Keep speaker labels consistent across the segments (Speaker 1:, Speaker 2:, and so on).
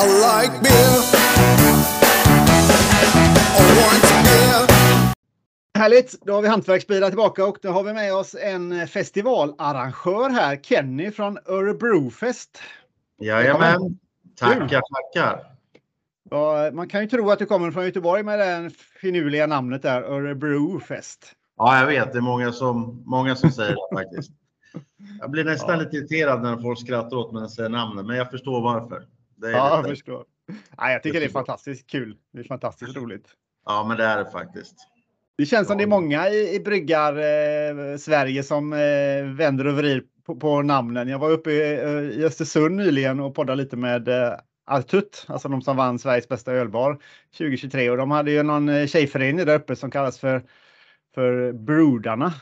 Speaker 1: I like beer. I want beer.
Speaker 2: Härligt! Då har vi Hantverksbilar tillbaka och då har vi med oss en festivalarrangör här, Kenny från Örebrofest.
Speaker 3: Jajamän. Tackar, tackar.
Speaker 2: Ja, man kan ju tro att du kommer från Göteborg med det finurliga namnet där, Örebrofest.
Speaker 3: Ja, jag vet. Det är många som, många som säger det faktiskt. Jag blir nästan lite irriterad när folk skrattar åt mig när jag säger namnet, men jag förstår varför. Det är
Speaker 2: Ja, jag förstår. Nej, jag tycker det är fantastiskt kul. Det är fantastiskt roligt.
Speaker 3: ja, men det är det faktiskt.
Speaker 2: Det känns som
Speaker 3: Ja.
Speaker 2: det är många i, i bryggar eh, Sverige som eh, vänder och vrider på, på namnen. Jag var uppe i, eh, i Östersund nyligen och poddade lite med eh, Altut, alltså de som vann Sveriges bästa ölbar 2023 och de hade ju någon eh, tjejförening där uppe som kallas för för Brudarna.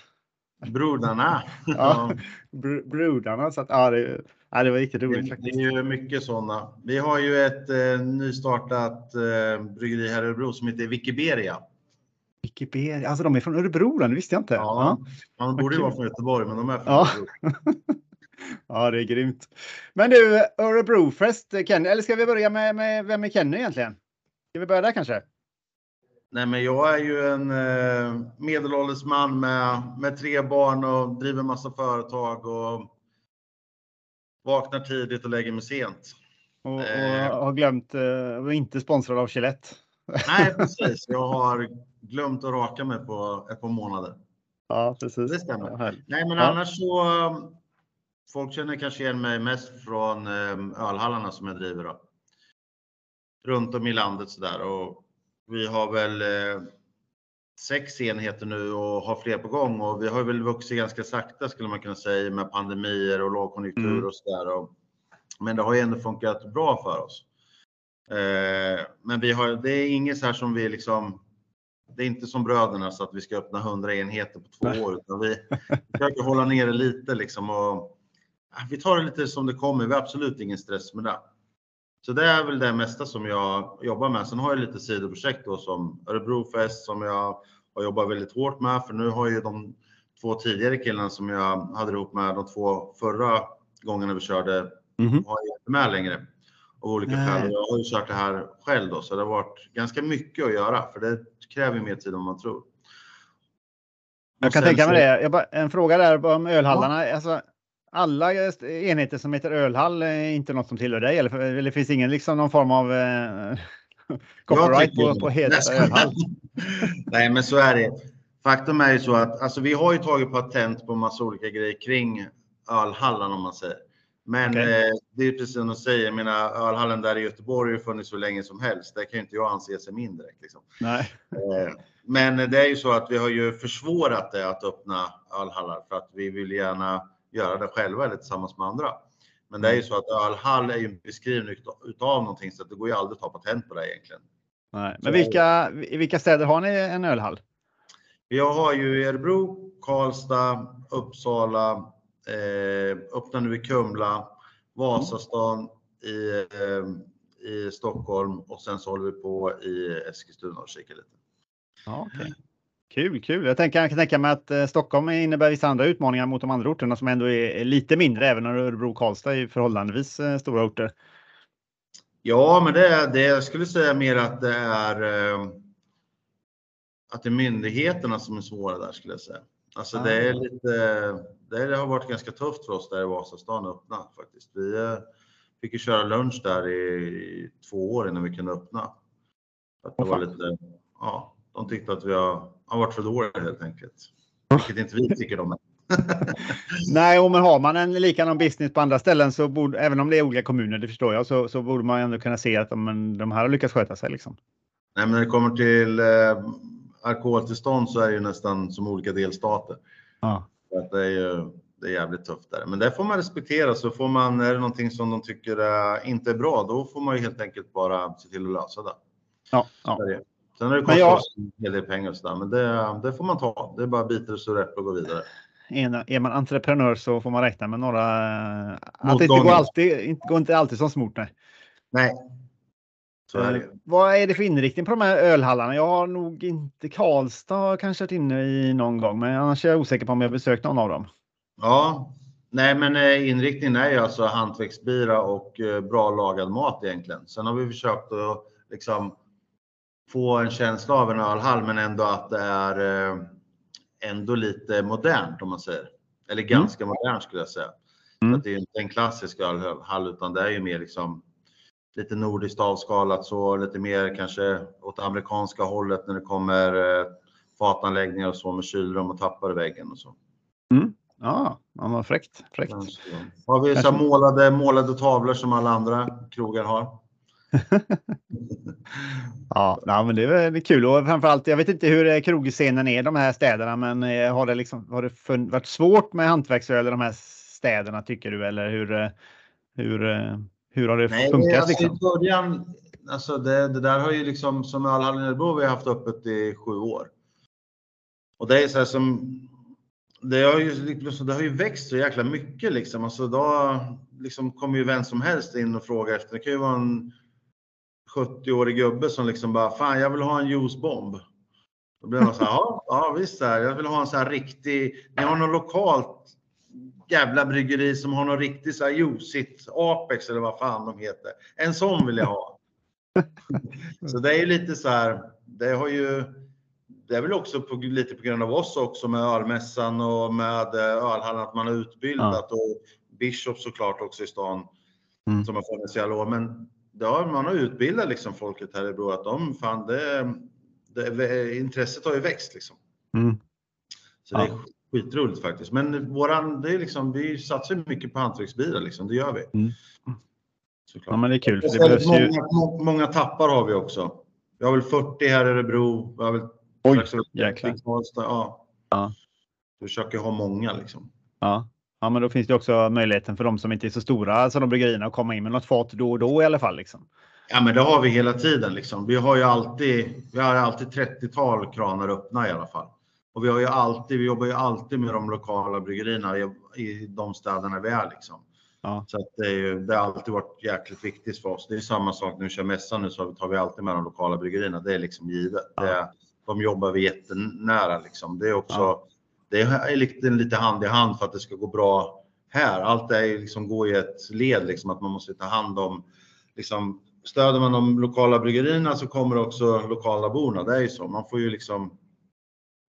Speaker 3: Brodarna.
Speaker 2: Ja. Br brudarna. Så att, ja, det, ja, det var riktigt roligt
Speaker 3: Det, det
Speaker 2: faktiskt.
Speaker 3: är ju mycket sådana. Vi har ju ett eh, nystartat eh, bryggeri här i Örebro som heter Wikiberia.
Speaker 2: Wikipedia. Alltså de är från Örebro, det visste jag inte.
Speaker 3: Ja,
Speaker 2: Ja.
Speaker 3: man borde ju vara från Göteborg, men de är från
Speaker 2: Ja.
Speaker 3: Örebro.
Speaker 2: Ja, det är grymt. Men du, Örebrofest, Kenny, eller ska vi börja med, med vem är Kenny egentligen? Ska vi börja där kanske?
Speaker 3: Nej, men jag är ju en eh, medelålders man med, med tre barn och driver massa företag och vaknar tidigt och lägger mig sent.
Speaker 2: Och, och
Speaker 3: Eh.
Speaker 2: har glömt och inte sponsrad av Gillette.
Speaker 3: Nej, precis. Jag har glömt att raka mig på ett par månader.
Speaker 2: Ja, precis.
Speaker 3: Det stämmer.
Speaker 2: Ja.
Speaker 3: Nej, men
Speaker 2: Ja.
Speaker 3: annars så. um, Folk känner kanske igen mig mest från um, ölhallarna som jag driver. Då. Runt om i landet så där och vi har väl eh, sex enheter nu och har fler på gång och vi har väl vuxit ganska sakta skulle man kunna säga med pandemier och lågkonjunktur
Speaker 2: Mm.
Speaker 3: och så där. Och, men det har ju ändå funkat bra för oss. Eh, men vi har, det är inget så här som vi liksom det är inte som bröderna så att vi ska öppna 100 enheter på två
Speaker 2: Nej.
Speaker 3: år, utan vi försöker hålla ner det lite liksom och vi tar det lite som det kommer. Vi har absolut ingen stress med det. Så det är väl det mesta som jag jobbar med. Sen har jag lite sidoprojekt då som Örebrofest som jag har jobbat väldigt hårt med, för nu har ju de två tidigare killarna som jag hade ihop med de två förra gångerna vi körde
Speaker 2: Mhm.
Speaker 3: har jag inte med längre av olika skäl. Jag har ju kört det här själv då, så det har varit ganska mycket att göra för det kräver mer tid än man tror.
Speaker 2: Jag kan tänka mig det. Jag bara, en fråga där om ölhallarna. Alltså, alla enheter som heter ölhall är inte något som tillhör dig? Eller, eller finns ingen liksom någon form av eh, copyright på, på
Speaker 3: jag
Speaker 2: ölhall?
Speaker 3: Nej, men så är det. Faktum är ju så att alltså, vi har ju tagit patent på massa olika grejer kring ölhallen om man säger. Men
Speaker 2: Okej.
Speaker 3: eh, det är precis som du säger, menar ölhallen där i Göteborg har ju funnits så länge som helst. Det kan ju inte jag anse sig mindre. Liksom.
Speaker 2: Nej.
Speaker 3: Eh, Men det är ju så att vi har ju försvårat det att öppna ölhallar för att vi vill gärna göra det själva eller tillsammans med andra. Men det är ju så att ölhall är ju en beskrivning utav- någonting så att det går ju aldrig att ta patent på det egentligen.
Speaker 2: Nej. Men vilka, i vilka städer har ni en ölhall?
Speaker 3: Jag har ju Örebro, Karlstad, Uppsala, eh, öppnar nu i Kumla, Vasastan i, eh, i Stockholm och sen så håller vi på i Eskilstuna och kikar lite.
Speaker 2: Ja, okej. Kul, kul. Jag, tänker, jag kan tänka mig att eh, Stockholm innebär vissa andra utmaningar mot de andra orterna som ändå är, lite mindre, även om Örebro och Karlstad är förhållandevis eh, stora orter.
Speaker 3: Ja, men det, är- det jag skulle säga mer att det är eh, att det är myndigheterna som är svåra där skulle jag säga. Alltså det är
Speaker 2: Ah.
Speaker 3: lite, det har varit ganska tufft för oss där i Vasastan att öppna faktiskt. Vi fick ju köra lunch där i två år innan vi kunde öppna. Att det var lite, ja, de tyckte att vi har, har varit för dåliga helt enkelt. Vilket inte vi tycker är.
Speaker 2: Nej, och men har man en likadan business på andra ställen så borde, även om det är olika kommuner, det förstår jag, så, så borde man ändå kunna se att men, de här har lyckats sköta sig. Liksom.
Speaker 3: Nej, men när det kommer till eh, alkoholtillstånd så är det ju nästan som olika delstater.
Speaker 2: Ja.
Speaker 3: Att det är ju det är jävligt tufft där. Men det får man respektera. Så får man, är det någonting som de tycker eh, inte är bra, då får man ju helt enkelt bara se till att lösa det.
Speaker 2: Ja, ja.
Speaker 3: Sen har det kostat
Speaker 2: jag-
Speaker 3: oss en hel del pengar och sådär, men det, det får man ta. Det är bara att bita det så rätt och gå vidare.
Speaker 2: Är, man entreprenör så får man räkna med några... Att det inte går, alltid, inte, går inte alltid som smort. Nej.
Speaker 3: Nej. Är
Speaker 2: Eh. Vad är det för inriktning på de här ölhallarna? Jag har nog inte Karlstad kanske varit inne i någon gång, men annars är jag osäker på om jag besökt någon av dem.
Speaker 3: Ja, Nej, men eh, inriktningen är ju alltså hantverksbira och eh, bra lagad mat egentligen. Sen har vi försökt att liksom få en känsla av en ölhall, men ändå att det är eh, ändå lite modernt om man säger. Eller ganska modernt skulle jag säga.
Speaker 2: Mm.
Speaker 3: Att det är inte en klassisk ölhall, utan det är ju mer liksom lite nordiskt avskalat så, lite mer kanske åt amerikanska hållet när det kommer eh, fatanläggningar och så med kylrum och tappar i väggen och så.
Speaker 2: Ja, ja vad fräckt. fräckt.
Speaker 3: Har vi så målade, målade tavlor som alla andra krogar har.
Speaker 2: Ja, men det är väl kul och framförallt. Jag vet inte hur eh, krogscenen är i de här städerna, men eh, har det liksom har det varit svårt med hantverksöl i de här städerna tycker du? Eller hur? eh, Hur? Hur har det
Speaker 3: Nej,
Speaker 2: funkat?
Speaker 3: alltså
Speaker 2: Liksom?
Speaker 3: i början, alltså det, det där har ju liksom som ölhallen Örebro vi har haft öppet i sju år. Och det är så här som, det har ju, liksom, det har ju växt så jäkla mycket liksom. Alltså då liksom kommer ju vem som helst in och frågar efter. Det kan ju vara en 70-årig gubbe som liksom bara, fan jag vill ha en juicebomb. Då blir man så här, ja, ja visst, här, jag vill ha en så här riktig, ni har något lokalt jävla bryggeri som har någon riktig så här juicigt Apex eller vad fan de heter. En sån vill jag ha. så det är ju lite så här, det har ju, det är väl också på, lite på grund av oss också med ölmässan och med eh, ölhallen att man har utbildat och Bishop såklart också i stan
Speaker 2: Mm.
Speaker 3: som har funnits i alla år. Men det har, man har utbildat liksom folket här i Bro att de fan det, det, intresset har ju växt liksom.
Speaker 2: Mm.
Speaker 3: Så det är
Speaker 2: Ja.
Speaker 3: skitroligt faktiskt. Men våran, det är liksom, vi satsar ju mycket på hantverksbilar liksom, det gör vi.
Speaker 2: Mm.
Speaker 3: Såklart.
Speaker 2: Ja, men det är kul. Det behövs
Speaker 3: det
Speaker 2: ju.
Speaker 3: många, må- många tappar har vi också. Vi har väl 40 här i Örebro. Vi har väl
Speaker 2: Oj,
Speaker 3: strax över 30
Speaker 2: jäklar.
Speaker 3: Ja.
Speaker 2: Ja.
Speaker 3: Vi försöker ha många liksom.
Speaker 2: Ja. Ja, men då finns det också möjligheten för de som inte är så stora, alltså de bryggerierna, att komma in med något fat då och då i alla fall. Liksom.
Speaker 3: Ja, men det har vi hela tiden liksom. Vi har ju alltid, vi har alltid 30-tal kranar öppna i alla fall. Och vi har ju alltid, vi jobbar ju alltid med de lokala bryggerierna i, i de städerna vi är liksom.
Speaker 2: Ja.
Speaker 3: Så det, är ju, det har alltid varit jäkligt viktigt för oss. Det är samma sak när vi kör mässan nu så tar vi alltid med de lokala bryggerierna. Det är liksom givet.
Speaker 2: Ja.
Speaker 3: Det, de jobbar vi jättenära liksom. Det är också,
Speaker 2: Ja.
Speaker 3: Det är lite, lite hand i hand för att det ska gå bra här. Allt är ju liksom gå i ett led liksom att man måste ta hand om liksom stöder man de lokala bryggerierna så kommer också lokala borna. Det är ju så. Man får ju liksom.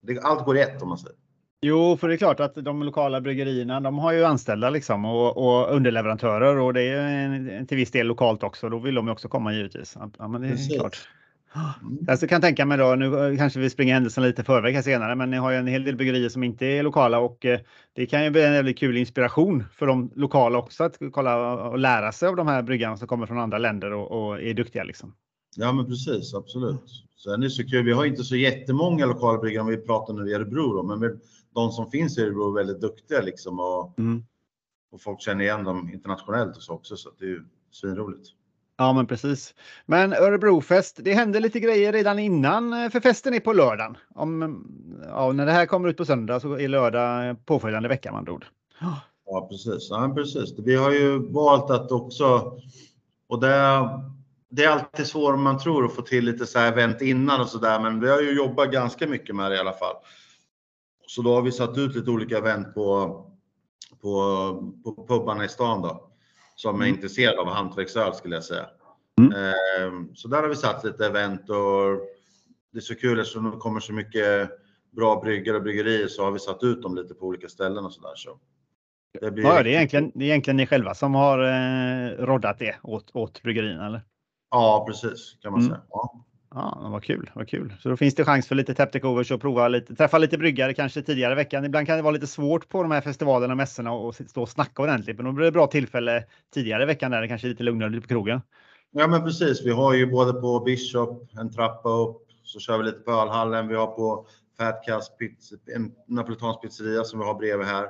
Speaker 3: Det, allt går i ett om man säger.
Speaker 2: Jo, för det är klart att de lokala bryggerierna, de har ju anställda liksom och, och underleverantörer och det är en, till viss del lokalt också. Då vill de ju också komma givetvis. Ja, men det är
Speaker 3: Precis.
Speaker 2: klart.
Speaker 3: Mm.
Speaker 2: Alltså kan tänka mig då, nu eh, kanske vi springer händelsen lite förväg senare, men ni har ju en hel del bryggerier som inte är lokala och eh, det kan ju bli en väldigt kul inspiration för de lokala också att kolla och lära sig av de här bryggarna som kommer från andra länder och, och är duktiga liksom.
Speaker 3: Ja, men precis, absolut. Sen är det så kul. Vi har inte så jättemånga lokala bryggare om vi pratar nu i Örebro, då, men de som finns i Örebro är väldigt duktiga liksom och,
Speaker 2: Mm.
Speaker 3: och folk känner igen dem internationellt och så också, så det är ju svinroligt.
Speaker 2: Ja, men precis. Men Örebrofest, det hände lite grejer redan innan, eh, för festen är på lördagen. Om, ja, när det här kommer ut på söndag så är lördag påföljande vecka med andra ord.
Speaker 3: Ja, precis. Ja, precis. Vi har ju valt att också, och det, det är alltid svårare än man tror att få till lite så här event innan och så där, men vi har ju jobbat ganska mycket med det i alla fall. Så då har vi satt ut lite olika event på, på, på pubarna i stan då, som är
Speaker 2: Mm.
Speaker 3: intresserade av hantverksöl skulle jag säga.
Speaker 2: Mm.
Speaker 3: Ehm, Så där har vi satt lite event och det är så kul eftersom det kommer så mycket bra bryggare och bryggerier så har vi satt ut dem lite på olika ställen och så där. Så det blir
Speaker 2: Ja, det är, egentligen, det är egentligen ni själva som har eh, roddat det åt, åt bryggerierna, eller?
Speaker 3: Ja, precis kan man
Speaker 2: Mm.
Speaker 3: säga. Ja.
Speaker 2: Ja, vad kul, vad kul. Så då finns det chans för lite taptacovers och prova lite, träffa lite bryggare kanske tidigare i veckan. Ibland kan det vara lite svårt på de här festivalerna och mässorna och stå och snacka ordentligt, men då blir det bra tillfälle tidigare i veckan där det kanske är lite lugnare lite på krogen.
Speaker 3: ja, men precis. Vi har ju både på Bishop en trappa upp, så kör vi lite på ölhallen. Vi har på Fat Cast pizza, en napolitansk pizzeria som vi har bredvid här.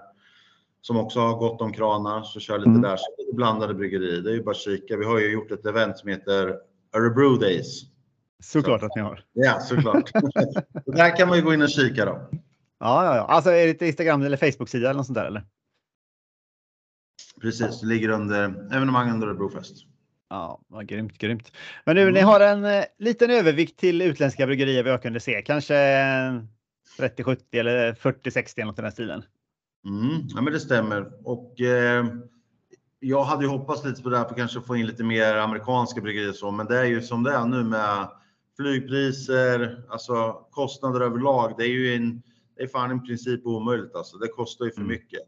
Speaker 3: Som också har gott om kranar, så kör lite
Speaker 2: Mm.
Speaker 3: där. Så blandade bryggerier. Det är ju bara att kika. Vi har ju gjort ett event som heter Örebro Days.
Speaker 2: Såklart att ni har.
Speaker 3: Ja, såklart. så där kan man ju gå in och kika då.
Speaker 2: Ja, ja, ja. Alltså är det Instagram eller Facebook-sida eller något sånt där eller?
Speaker 3: Precis, det ligger under evenemang under Örebrofest.
Speaker 2: Ja, vad grymt, grymt. Men nu, ni har en eh, liten övervikt till utländska bryggerier vad jag kunde se. Kanske eh, 30-70 eller 40-60 eller något i den stilen.
Speaker 3: Mm, ja, men det stämmer. Och eh, jag hade ju hoppats lite på det här för kanske få in lite mer amerikanska bryggerier så, men det är ju som det är nu med flygpriser, alltså kostnader överlag. Det är ju en, det är fan i princip omöjligt alltså. Det kostar ju för
Speaker 2: Mm.
Speaker 3: mycket.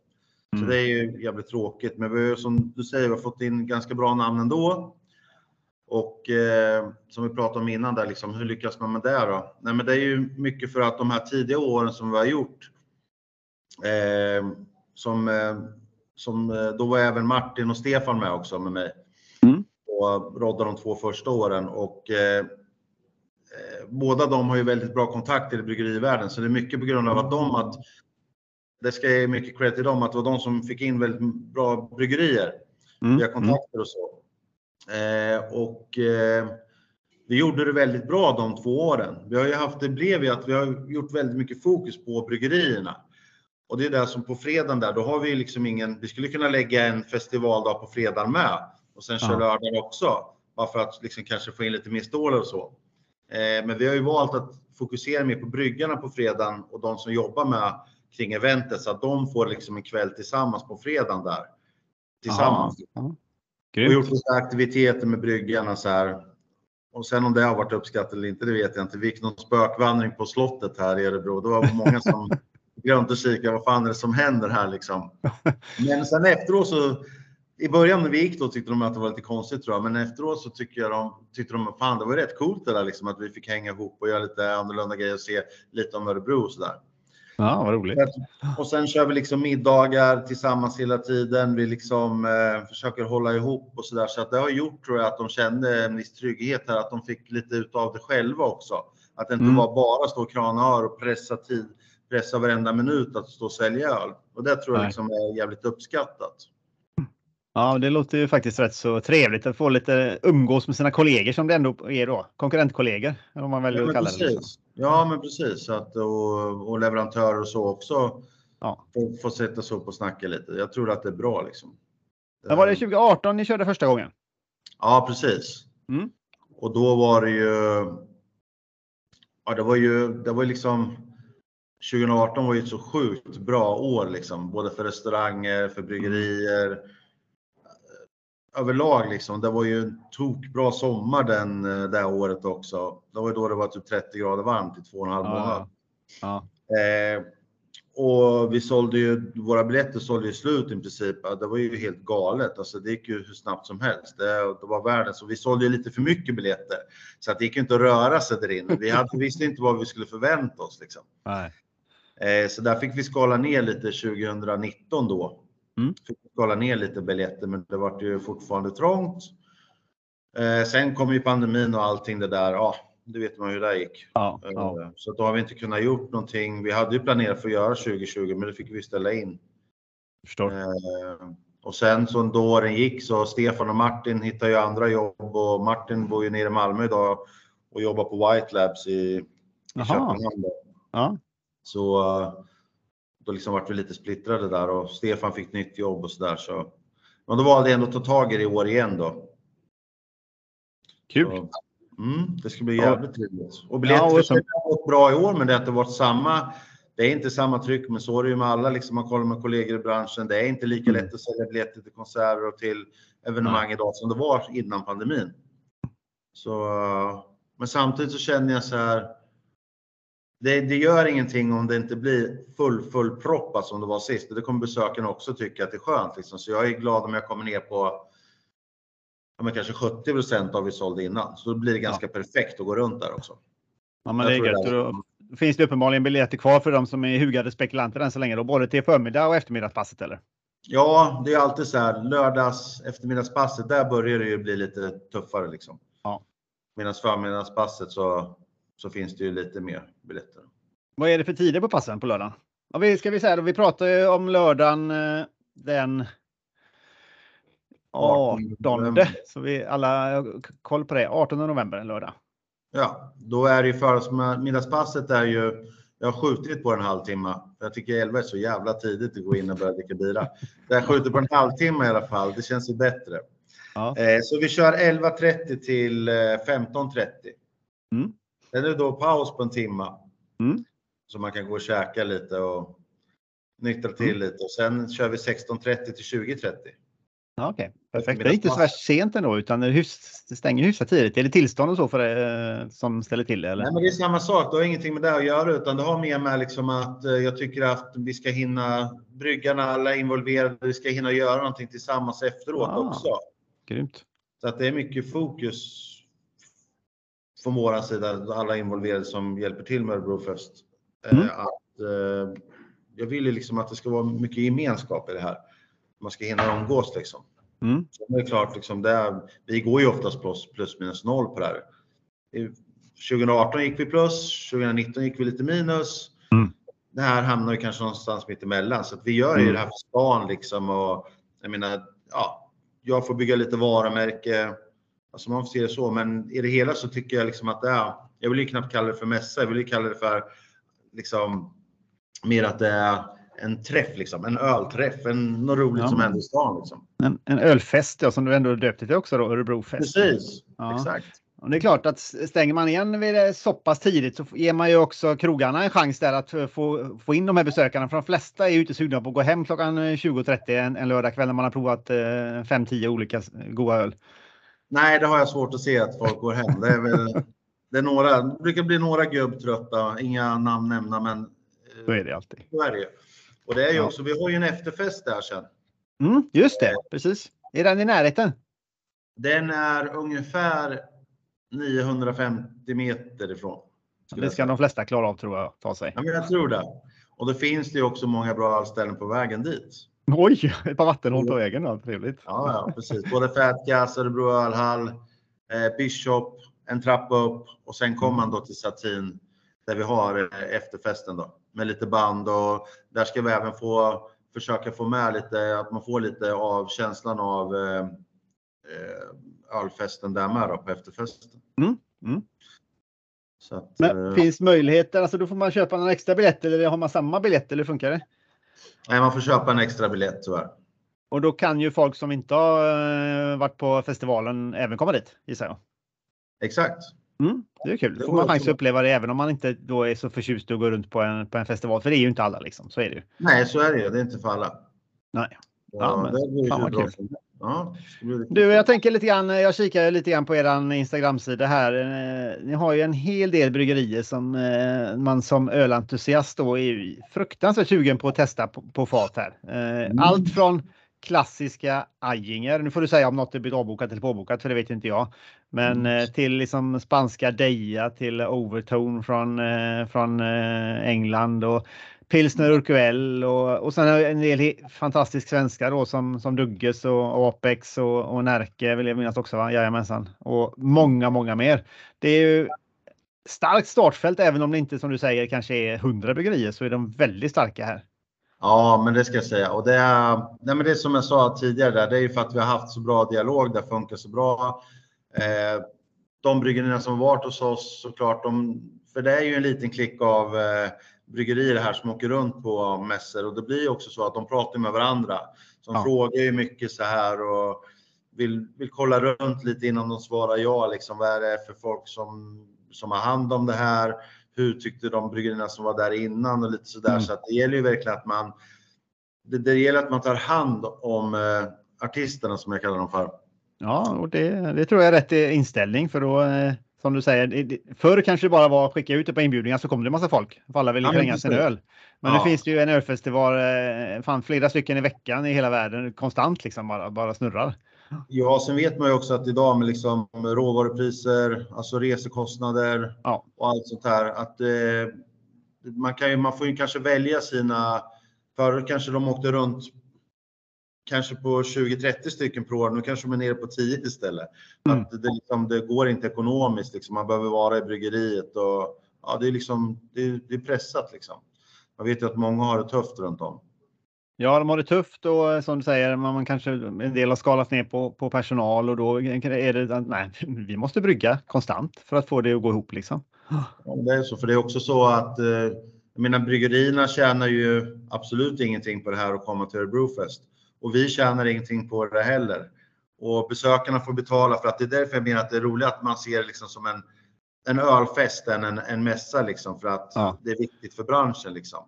Speaker 3: Så
Speaker 2: Mm.
Speaker 3: det är ju jävligt tråkigt. Men vi har som du säger, vi har fått in ganska bra namn ändå. Och eh, som vi pratade om innan där, liksom, hur lyckas man med det då? Nej, men det är ju mycket för att de här tidiga åren som vi har gjort, eh, som, eh, som eh, då var även Martin och Stefan med också med mig.
Speaker 2: Mm.
Speaker 3: Och rodda de två första åren och eh, båda de har ju väldigt bra kontakter i bryggerivärlden, så det är mycket på grund av att de att det ska jag ge mycket credit till dem, att det var de som fick in väldigt bra bryggerier
Speaker 2: Mm.
Speaker 3: via kontakter och så. Eh, och eh, vi gjorde det väldigt bra de två åren. Vi har ju haft, det blev ju att vi har gjort väldigt mycket fokus på bryggerierna. Och det är det som på fredagen där, då har vi liksom ingen, vi skulle kunna lägga en festivaldag på fredagen med och sen köra
Speaker 2: Ja.
Speaker 3: lördagen också. Bara för att liksom kanske få in lite mer stålar och så. Eh, men vi har ju valt att fokusera mer på bryggarna på fredagen och de som jobbar med kring eventet så att de får liksom en kväll tillsammans på fredagen där. Tillsammans.
Speaker 2: Ja, ja.
Speaker 3: Och
Speaker 2: Grymt.
Speaker 3: gjort lite aktiviteter med bryggarna så här. Och sen om det har varit uppskattat eller inte, det vet jag inte. Vi gick någon spökvandring på slottet här i Örebro. Det var många som glömde att kika. Vad fan är det som händer här liksom? Men sen efteråt så i början när vi gick då tyckte de att det var lite konstigt tror jag, men efteråt så tycker jag de tyckte de att fan det var rätt coolt det där liksom att vi fick hänga ihop och göra lite annorlunda grejer och se lite om Örebro och så där.
Speaker 2: Ja, vad roligt.
Speaker 3: Och sen kör vi liksom middagar tillsammans hela tiden. Vi liksom eh, försöker hålla ihop och så där. Så att det har gjort tror jag att de kände en viss trygghet här, att de fick lite utav det själva också. Att det inte
Speaker 2: Mm.
Speaker 3: var bara stå och krana hör och pressa tid, pressa varenda minut att stå och sälja öl. Och det tror jag
Speaker 2: Nej.
Speaker 3: liksom är jävligt uppskattat.
Speaker 2: Ja, det låter ju faktiskt rätt så trevligt att få lite umgås med sina kollegor som det ändå är då. Konkurrentkollegor, om man väljer
Speaker 3: Ja,
Speaker 2: att kalla det. Liksom.
Speaker 3: precis. Ja, men precis. Att, och, och leverantörer och så också
Speaker 2: Ja.
Speaker 3: får, får sätta sig upp och snacka lite. Jag tror att det är bra liksom.
Speaker 2: Men var det 2018 ni körde första gången?
Speaker 3: Ja, precis.
Speaker 2: Mm.
Speaker 3: Och då var det ju. Ja, det var ju. Det var liksom. 2018 var ju ett så sjukt bra år liksom, både för restauranger, för bryggerier. Överlag liksom. Det var ju en tokbra sommar den eh, det här året också. Det var ju då det var typ 30 grader varmt i två och en halv månad.
Speaker 2: Ja.
Speaker 3: Eh, och vi sålde ju, våra biljetter sålde ju slut i princip. Det var ju helt galet. Alltså det gick ju hur snabbt som helst. Det, det var världen. Så vi sålde ju lite för mycket biljetter. Så att det gick ju inte att röra sig där inne. Vi hade, visste inte vad vi skulle förvänta oss liksom.
Speaker 2: Nej.
Speaker 3: Eh, så där fick vi skala ner lite 2019 då.
Speaker 2: Mm.
Speaker 3: Fick skala ner lite biljetter, men det var ju fortfarande trångt. Eh, sen kom ju pandemin och allting det där. Ja, det vet man hur det gick.
Speaker 2: Ja, ja.
Speaker 3: Eh, Så då har vi inte kunnat gjort någonting. Vi hade ju planerat för att göra 2020, men det fick vi ställa in.
Speaker 2: Förstår.
Speaker 3: Eh, Och sen så då åren gick så Stefan och Martin hittade ju andra jobb och Martin bor ju nere i Malmö idag och jobbar på White Labs i, i. Köpenhamn.
Speaker 2: Ja.
Speaker 3: Så eh, då liksom vart vi lite splittrade där och Stefan fick nytt jobb och så där. Så. Men då valde jag ändå att ta tag i det i år igen då.
Speaker 2: Kul.
Speaker 3: Så, mm, det ska bli
Speaker 2: Ja.
Speaker 3: jävligt trevligt. Och
Speaker 2: Ja, och
Speaker 3: biljettförsäljningen har gått bra i år, men det har inte varit samma. Det är inte samma tryck, men så är det ju med alla. Liksom, man kollar med kollegor i branschen. Det är inte lika
Speaker 2: Mm.
Speaker 3: lätt att sälja biljetter till konserter och till evenemang idag som det var innan pandemin. Så, men samtidigt så känner jag så här. Det, det gör ingenting om det inte blir full, full proppat som det var sist. Och Det kommer besökarna också tycka att det är skönt. Liksom. Så jag är glad om jag kommer ner på ja, men kanske 70 procent av vi sålde innan. Så då blir det ganska perfekt att gå runt där också.
Speaker 2: Ja, men
Speaker 3: Jag
Speaker 2: det är gött. Då finns det uppenbarligen biljetter kvar för de som är hugade spekulanter än så länge. Då, både till förmiddag och eftermiddagspasset eller?
Speaker 3: Ja, det är alltid så här. Lördags eftermiddagspasset, där börjar det ju bli lite tuffare liksom.
Speaker 2: Ja.
Speaker 3: Medan förmiddagspasset så, så finns det ju lite mer biljetter.
Speaker 2: Vad är det för tider på passen på lördagen? Ja, vi, ska vi säga då, vi pratar ju om lördagen eh, den 18.
Speaker 3: november.
Speaker 2: Så vi alla har koll på det. 18 november, en lördag.
Speaker 3: Ja, då är det ju förmiddagspasset är ju, jag har skjutit på en halvtimme. Jag tycker 11 är så jävla tidigt att gå in och börja dricka bira. Jag skjuter på en halvtimme i alla fall. Det känns ju bättre.
Speaker 2: Ja.
Speaker 3: Eh, så vi kör 11.30 till eh, 15.30.
Speaker 2: Mm.
Speaker 3: Sen är det då paus på en timme.
Speaker 2: Mm.
Speaker 3: Så man kan gå och käka lite och Nyktra till
Speaker 2: Mm.
Speaker 3: lite och sen kör vi 16.30 till 20.30.
Speaker 2: Ja, Okej, perfekt. Det är inte så värst sent ändå utan det, hyfs, det stänger hyfsat tidigt. Är det tillstånd och så för det, eh, som ställer till det? Eller?
Speaker 3: Nej, men det är samma sak. Det har ingenting med det att göra utan det har mer med liksom att eh, jag tycker att vi ska hinna bryggarna, alla involverade, vi ska hinna göra någonting tillsammans efteråt
Speaker 2: Ah.
Speaker 3: också.
Speaker 2: Grymt.
Speaker 3: Så att det är mycket fokus från våran sida, alla involverade som hjälper till med Örebrofest. Eh,
Speaker 2: Mm.
Speaker 3: Att, eh, jag vill ju liksom att det ska vara mycket gemenskap i det här. Man ska hinna umgås liksom.
Speaker 2: Mm.
Speaker 3: Sen är det klart, liksom det är, vi går ju oftast plus, plus minus noll på det här. I 2018 gick vi plus, 2019 gick vi lite minus.
Speaker 2: Mm.
Speaker 3: Det här hamnar ju kanske någonstans mitt emellan. Så att vi gör ju
Speaker 2: Mm.
Speaker 3: det här för stan liksom. Och, jag menar, ja, jag får bygga lite varumärke. Alltså man får se det så, men i det hela så tycker jag liksom att det är, jag vill ju knappt kalla det för mässa, jag vill ju kalla det för liksom mer att det är en träff liksom, en ölträff, en, något roligt
Speaker 2: Ja,
Speaker 3: som händer i stan liksom.
Speaker 2: En, en ölfest ja, som du ändå döpte till också då, Örebrofest.
Speaker 3: Precis,
Speaker 2: Ja.
Speaker 3: exakt.
Speaker 2: Och det är klart att stänger man igen vid det så pass tidigt så ger man ju också krogarna en chans där att få, få in de här besökarna. För de flesta är ju inte sugna på att gå hem klockan 20.30 en, en lördagkväll när man har provat eh, 5-10 olika goda öl.
Speaker 3: Nej, det har jag svårt att se att folk går hem. Det är väl, det är några, det brukar bli några gubbtrötta, inga namn nämna, men eh,
Speaker 2: Så är det alltid.
Speaker 3: så är det ju. Och det är ju också, vi har ju en efterfest där sen.
Speaker 2: Mm, just det, precis. Är den i närheten?
Speaker 3: Den är ungefär 950 meter ifrån.
Speaker 2: Det ska de flesta klara av tror jag, ta sig.
Speaker 3: Ja, men jag tror det. Och då finns det ju också många bra ölställen på vägen dit.
Speaker 2: Oj, ett par vattenhål på vägen då, trevligt.
Speaker 3: Ja, ja precis. Både Fatgas, Örebro ölhall, eh, Bishop, en trappa upp och sen kommer man då till Satin där vi har eh, efterfesten då med lite band och där ska vi även få försöka få med lite, att man får lite av känslan av eh, eh, ölfesten där med då på efterfesten.
Speaker 2: Mm, mm.
Speaker 3: Så att,
Speaker 2: Men
Speaker 3: eh,
Speaker 2: finns möjligheter, alltså då får man köpa en extra biljett eller har man samma biljett eller hur funkar det?
Speaker 3: Nej, man får köpa en extra biljett tyvärr.
Speaker 2: Och då kan ju folk som inte har eh, varit på festivalen även komma dit gissar jag.
Speaker 3: Exakt.
Speaker 2: Mm, det är kul. Då får man chans att uppleva det även om man inte då är så förtjust i att gå runt på en, på en festival. För det är ju inte alla liksom. Så är det ju.
Speaker 3: Nej, så är det ju. Det är inte för alla.
Speaker 2: Nej. Ja, men
Speaker 3: det
Speaker 2: fan vad kul.
Speaker 3: Ja,
Speaker 2: Du, jag tänker lite grann. Jag kikar lite grann på eran Instagram-sida här. Eh, Ni har ju en hel del bryggerier som eh, man som ölentusiast då är fruktansvärt sugen på att testa på, på fat här. Eh,
Speaker 3: Mm.
Speaker 2: Allt från klassiska Ajinger. Nu får du säga om något är blivit avbokat eller påbokat för det vet inte jag. Men
Speaker 3: Mm.
Speaker 2: till liksom spanska Deja till Overtone från, från England och Pilsner Urquell och, och sen en del fantastisk svenska då som, som Dugges och Apex och, och Närke vill jag minnas också. Va? Jajamensan. Och många, många mer. Det är ju starkt startfält även om det inte som du säger kanske är 100 bryggerier så är de väldigt starka här.
Speaker 3: Ja, men det ska jag säga. Och det är, nej, men det är som jag sa tidigare, där, det är ju för att vi har haft så bra dialog, det funkar så bra. Eh, de bryggerierna som varit hos oss såklart, de, för det är ju en liten klick av eh, bryggerier här som åker runt på mässor och det blir också så att de pratar med varandra. Så de
Speaker 2: Ja.
Speaker 3: frågar ju mycket så här och vill, vill kolla runt lite innan de svarar ja, liksom vad är det för folk som, som har hand om det här? Hur tyckte de bryggerierna som var där innan och lite sådär.
Speaker 2: Mm.
Speaker 3: Så att det gäller ju verkligen att man det, det gäller att man tar hand om eh, artisterna som jag kallar dem för.
Speaker 2: Ja, och det, det tror jag är rätt inställning för då eh, som du säger, förr kanske det bara var att skicka ut det på inbjudningar så kom det massa folk. För alla ville
Speaker 3: Ja,
Speaker 2: kränga sin öl. Men
Speaker 3: Ja.
Speaker 2: nu finns det ju en ölfestival, eh, fan flera stycken i veckan i hela världen, konstant liksom bara, bara snurrar.
Speaker 3: Ja, sen vet man ju också att idag med liksom råvarupriser, alltså resekostnader
Speaker 2: Ja.
Speaker 3: och allt sånt här, att eh, man, kan ju, man får ju kanske välja sina, förr kanske de åkte runt kanske på 20-30 stycken per år, nu kanske de är nere på 10 istället.
Speaker 2: Mm.
Speaker 3: Att det, liksom, det går inte ekonomiskt, liksom. man behöver vara i bryggeriet och ja, det är liksom, det det är pressat liksom. Man vet ju att många har det tufft runt om.
Speaker 2: Ja, de har det tufft och eh, som du säger, man, man kanske en del har skalat ner på, på personal och då är det att nej, vi måste brygga konstant för att få det att gå ihop liksom.
Speaker 3: Ja, det är så, för det är också så att eh, jag menar, bryggerierna tjänar ju absolut ingenting på det här att komma till Örebrofest och vi tjänar ingenting på det heller. Och besökarna får betala för att det är därför jag menar att det är roligt att man ser det liksom som en, en ölfest än en, en mässa liksom för att
Speaker 2: Ja.
Speaker 3: det är viktigt för branschen liksom.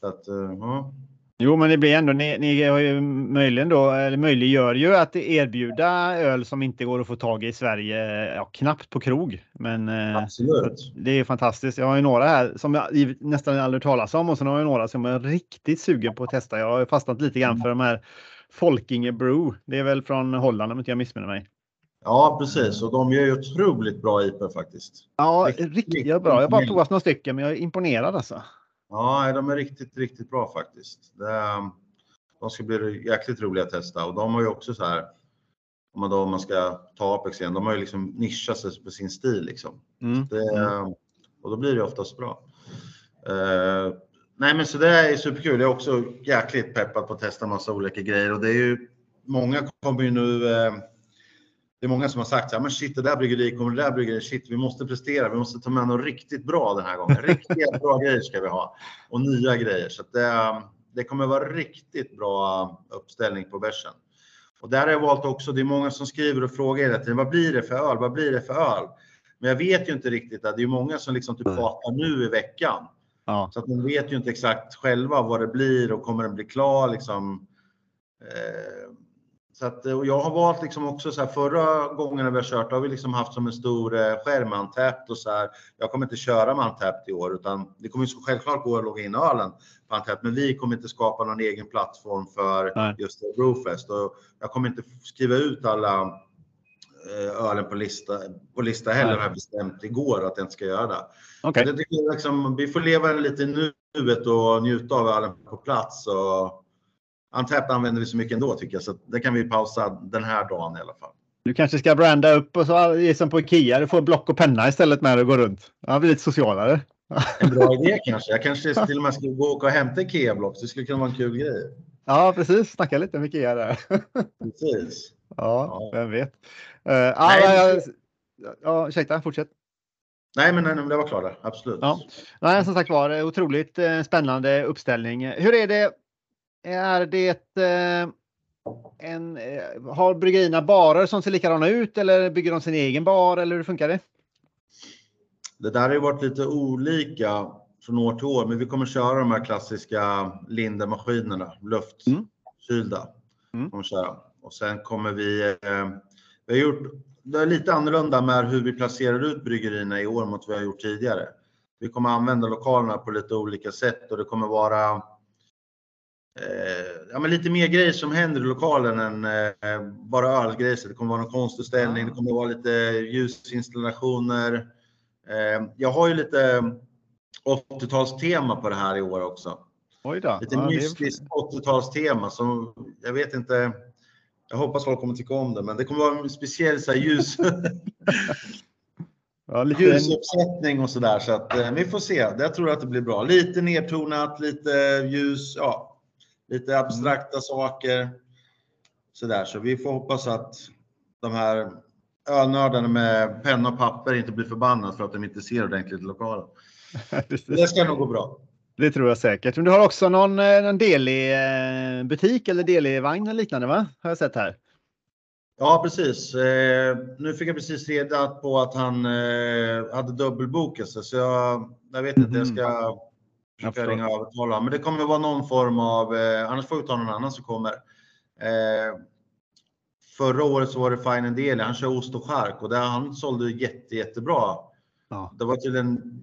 Speaker 3: Så att, eh, ja.
Speaker 2: Jo, men det blir ändå, ni, ni har ju möjligen då, eller möjliggör ju att erbjuda öl som inte går att få tag i i Sverige, ja, knappt på krog. Men eh,
Speaker 3: Absolut.
Speaker 2: det är fantastiskt. Jag har ju några här som jag nästan aldrig talas om och sen har jag några som jag är riktigt sugen på att testa. Jag har fastnat lite grann för de här Folkinge Brew. Det är väl från Holland om inte jag missminner mig.
Speaker 3: Ja, precis. Och de gör ju otroligt bra IPA faktiskt.
Speaker 2: Ja,
Speaker 3: Riktigt,
Speaker 2: riktigt bra. Jag har bara provat några stycken, men jag är imponerad alltså.
Speaker 3: Ja, de är riktigt, riktigt bra faktiskt. Är- de ska bli jäkligt roliga att testa och de har ju också så här. Om man då om man ska ta Apex igen, de har ju liksom nischat sig på sin stil liksom.
Speaker 2: Mm.
Speaker 3: Det, och då blir det oftast bra. Eh, nej, men så det är superkul. Jag är också jäkligt peppad på att testa massa olika grejer och det är ju många kommer ju nu. Eh, det är många som har sagt så här, men shit, det där bryggeriet kommer det där bryggeriet. Shit, vi måste prestera. Vi måste ta med något riktigt bra den här gången. Riktigt bra grejer ska vi ha och nya grejer så det, det kommer vara riktigt bra uppställning på bärsen. Och där har jag valt också. Det är många som skriver och frågar hela tiden. Vad blir det för öl? Vad blir det för öl? Men jag vet ju inte riktigt. Det är många som liksom typ pratar nu i veckan.
Speaker 2: Ja.
Speaker 3: Så att de vet ju inte exakt själva vad det blir och kommer den bli klar liksom. Eh, så att, och jag har valt liksom också så här förra gången vi har kört har vi liksom haft som en stor eh, skärm Untapped och så här. Jag kommer inte köra med Untapped i år utan det kommer ju så självklart gå att logga in ölen på Untapped, men vi kommer inte skapa någon egen plattform för
Speaker 2: Nej.
Speaker 3: just Brewfest och jag kommer inte skriva ut alla eh, ölen på lista, på lista heller
Speaker 2: Nej.
Speaker 3: har jag bestämt igår att jag inte ska göra det.
Speaker 2: Okej.
Speaker 3: Det liksom, vi får leva lite i nuet och njuta av ölen på plats. Och Untapped använder vi så mycket ändå tycker jag, så det kan vi pausa den här dagen i alla fall.
Speaker 2: Du kanske ska branda upp och så är som på Ikea. Du får block och penna istället med att gå runt. Ja, blir lite socialare.
Speaker 3: En bra idé kanske. Jag kanske till och med ska gå och hämta Ikea-block. Det skulle kunna vara en kul grej.
Speaker 2: Ja, precis. Snacka lite med Ikea där.
Speaker 3: Precis.
Speaker 2: Ja,
Speaker 3: Ja.
Speaker 2: vem vet. Uh, ja,
Speaker 3: Nej,
Speaker 2: jag, ja, ursäkta, fortsätt.
Speaker 3: Nej, men, nej, men det var klart. Absolut.
Speaker 2: Ja. Nej, som sagt var, otroligt eh, spännande uppställning. Hur är det? Är det eh, en, eh, har bryggerierna barer som ser likadana ut eller bygger de sin egen bar eller hur funkar det?
Speaker 3: Det där har ju varit lite olika från år till år, men vi kommer köra de här klassiska Linde-maskinerna, luftkylda.
Speaker 2: Mm.
Speaker 3: Kommer köra. Och sen kommer vi, eh, vi har gjort, det är lite annorlunda med hur vi placerar ut bryggerierna i år mot vad vi har gjort tidigare. Vi kommer använda lokalerna på lite olika sätt och det kommer vara eh, ja, men lite mer grejer som händer i lokalen än eh, bara ölgrejer. Så Det kommer vara någon konstutställning,
Speaker 2: Ah.
Speaker 3: det kommer vara lite ljusinstallationer. Eh, jag har ju lite 80-talstema på det här i år också.
Speaker 2: Oj då.
Speaker 3: Lite
Speaker 2: Ja, det är-
Speaker 3: mystiskt 80-talstema som jag vet inte. Jag hoppas folk kommer tycka om det, men det kommer vara en speciell så här, ljus,
Speaker 2: ja, lite,
Speaker 3: ljusuppsättning och så där. Så att eh, vi får se. Jag tror att det blir bra. Lite nedtonat, lite ljus, ja, lite abstrakta saker. Så där, så vi får hoppas att de här ölnördarna med penna och papper inte blir förbannade för att de inte ser ordentligt i lokalen. Det ska nog gå bra.
Speaker 2: det tror jag säkert. Men du har också någon, eh, någon delig eh, butik eller delig vagn eller liknande va? Har jag sett här.
Speaker 3: Ja, precis. Eh, nu fick jag precis reda på att han eh, hade dubbelbokat sig, så jag, jag vet inte. Jag ska
Speaker 2: Jag
Speaker 3: försöka ringa och övertala. Men det kommer vara någon form av, eh, annars får vi ta någon annan som kommer. Eh, förra året så var det Fine Deli. Han kör ost och chark och där han sålde jätte, jättebra.
Speaker 2: Ja.
Speaker 3: Det var till en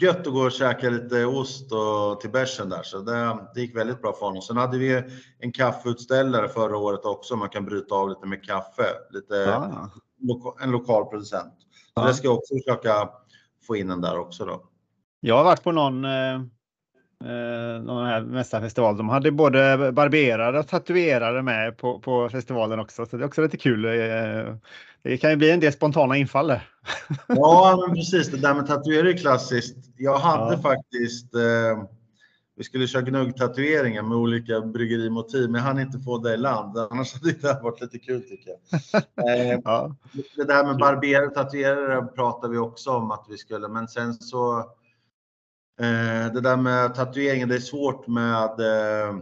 Speaker 3: gött att gå och käka lite ost och till bärsen där, så det, det gick väldigt bra för honom. Sen hade vi en kaffeutställare förra året också. Man kan bryta av lite med kaffe, lite
Speaker 2: Ja.
Speaker 3: en lokal producent. Så
Speaker 2: Ja.
Speaker 3: det ska jag också försöka få in den där också då.
Speaker 2: Jag har varit på någon, eh, eh, någon här mästarfestival. De hade både barberare och tatuerare med på, på festivalen också. Så det är också lite kul. Eh, det kan ju bli en del spontana infall där.
Speaker 3: Ja, men precis. Det där med tatuering är klassiskt. Jag hade
Speaker 2: Ja.
Speaker 3: faktiskt. Eh, vi skulle köra gnuggtatueringar med olika bryggerimotiv, men jag hann inte få det i land. Annars hade det här varit lite kul tycker jag. Eh,
Speaker 2: Ja.
Speaker 3: det där med barberare och tatuerare pratar vi också om att vi skulle, men sen så. Eh, det där med tatueringen, det är svårt med. Eh,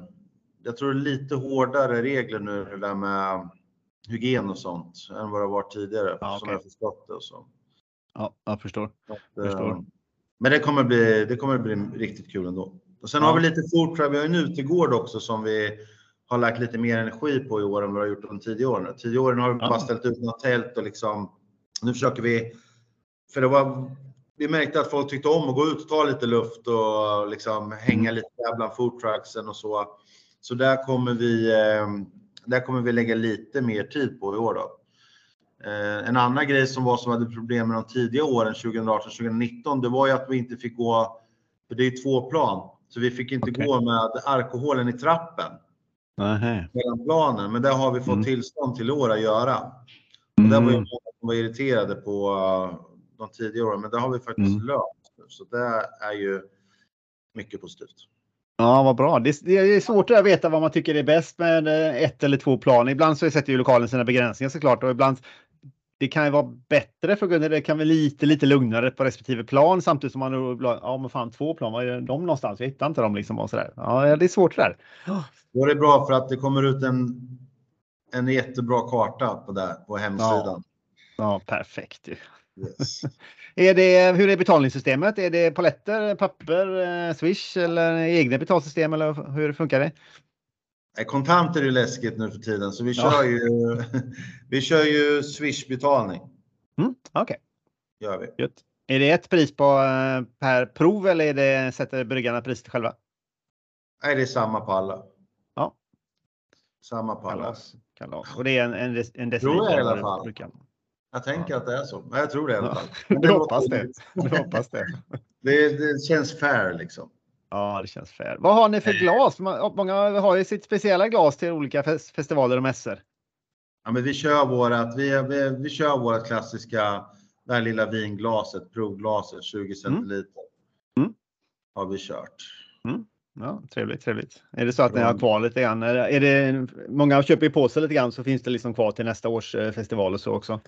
Speaker 3: jag tror det är lite hårdare regler nu det där med hygien och sånt än vad det varit tidigare
Speaker 2: Ja,
Speaker 3: som
Speaker 2: okej.
Speaker 3: jag förstått det och så.
Speaker 2: ja, jag förstår.
Speaker 3: Att,
Speaker 2: Förstår.
Speaker 3: eh, Men det kommer bli, det kommer bli riktigt kul ändå. Och sen
Speaker 2: Ja.
Speaker 3: har vi lite foodtruck, vi har en utegård också som vi har lagt lite mer energi på i år än vad vi har gjort de tidigare åren. Tidigare åren har vi bara ställt ut några tält och liksom, nu försöker vi, för det var, vi märkte att folk tyckte om att gå ut och ta lite luft och liksom hänga lite där bland foodtrucksen och så. Så där kommer vi, eh, där kommer vi lägga lite mer tid på i år då. Eh, En annan grej som var som hade problem med de tidiga åren 2018-2019, det var ju att vi inte fick gå, för det är två plan, så vi fick inte
Speaker 2: Okej.
Speaker 3: gå med alkoholen i trappen
Speaker 2: Nähä.
Speaker 3: mellan planen. Men det har vi fått
Speaker 2: Mm.
Speaker 3: tillstånd till år att göra. Och där var ju
Speaker 2: Mm.
Speaker 3: många som var irriterade på de tidiga åren, men det har vi faktiskt
Speaker 2: Mm.
Speaker 3: löst. Så det är ju mycket positivt.
Speaker 2: Ja, vad bra. Det, det är svårt att veta vad man tycker är bäst med eh, ett eller två plan. Ibland så sätter ju lokalen sina begränsningar såklart och ibland det kan ju vara bättre för Gunnar. Det kan vara lite, lite lugnare på respektive plan samtidigt som man ja men fan två plan, var är de någonstans? Jag hittar inte dem liksom och sådär. Ja, det är svårt det där.
Speaker 3: Då är det bra för att det kommer ut en, en jättebra karta på, där, på hemsidan.
Speaker 2: Ja, perfekt ju.
Speaker 3: Yes.
Speaker 2: Är det, hur är betalningssystemet? Är det paletter, papper, eh, swish eller egna betalsystem eller hur funkar det?
Speaker 3: Kontanter är ju läskigt nu för tiden, så vi
Speaker 2: Ja.
Speaker 3: kör ju, vi kör ju Swish-betalning.
Speaker 2: Mm, Okej,
Speaker 3: Gör vi.
Speaker 2: gött. Är det ett pris på eh, per prov eller är det, sätter bryggarna priset själva?
Speaker 3: Nej, det är samma på alla.
Speaker 2: Ja.
Speaker 3: Samma på alla.
Speaker 2: Kalas. Kalas. Och det är en, en, en
Speaker 3: Tror jag i alla fall.
Speaker 2: brukar-
Speaker 3: Jag tänker att det är så. Jag tror det i alla
Speaker 2: Ja,
Speaker 3: fall. Men det
Speaker 2: hoppas det. Du hoppas det.
Speaker 3: Det, det känns fair liksom.
Speaker 2: Ja, det känns fair. Vad har ni för glas? Ma- Många har ju sitt speciella glas till olika fes- festivaler och mässor.
Speaker 3: Ja, men vi kör vårat, vi, vi, vi kör vårat klassiska, det här lilla vinglaset, provglaset, 20 centiliter.
Speaker 2: Mm.
Speaker 3: Har vi kört.
Speaker 2: Ja, trevligt, trevligt. Är det så att ni har kvar lite grann? Är är det, många köper ju på sig lite grann så finns det liksom kvar till nästa års eh, festival och så också.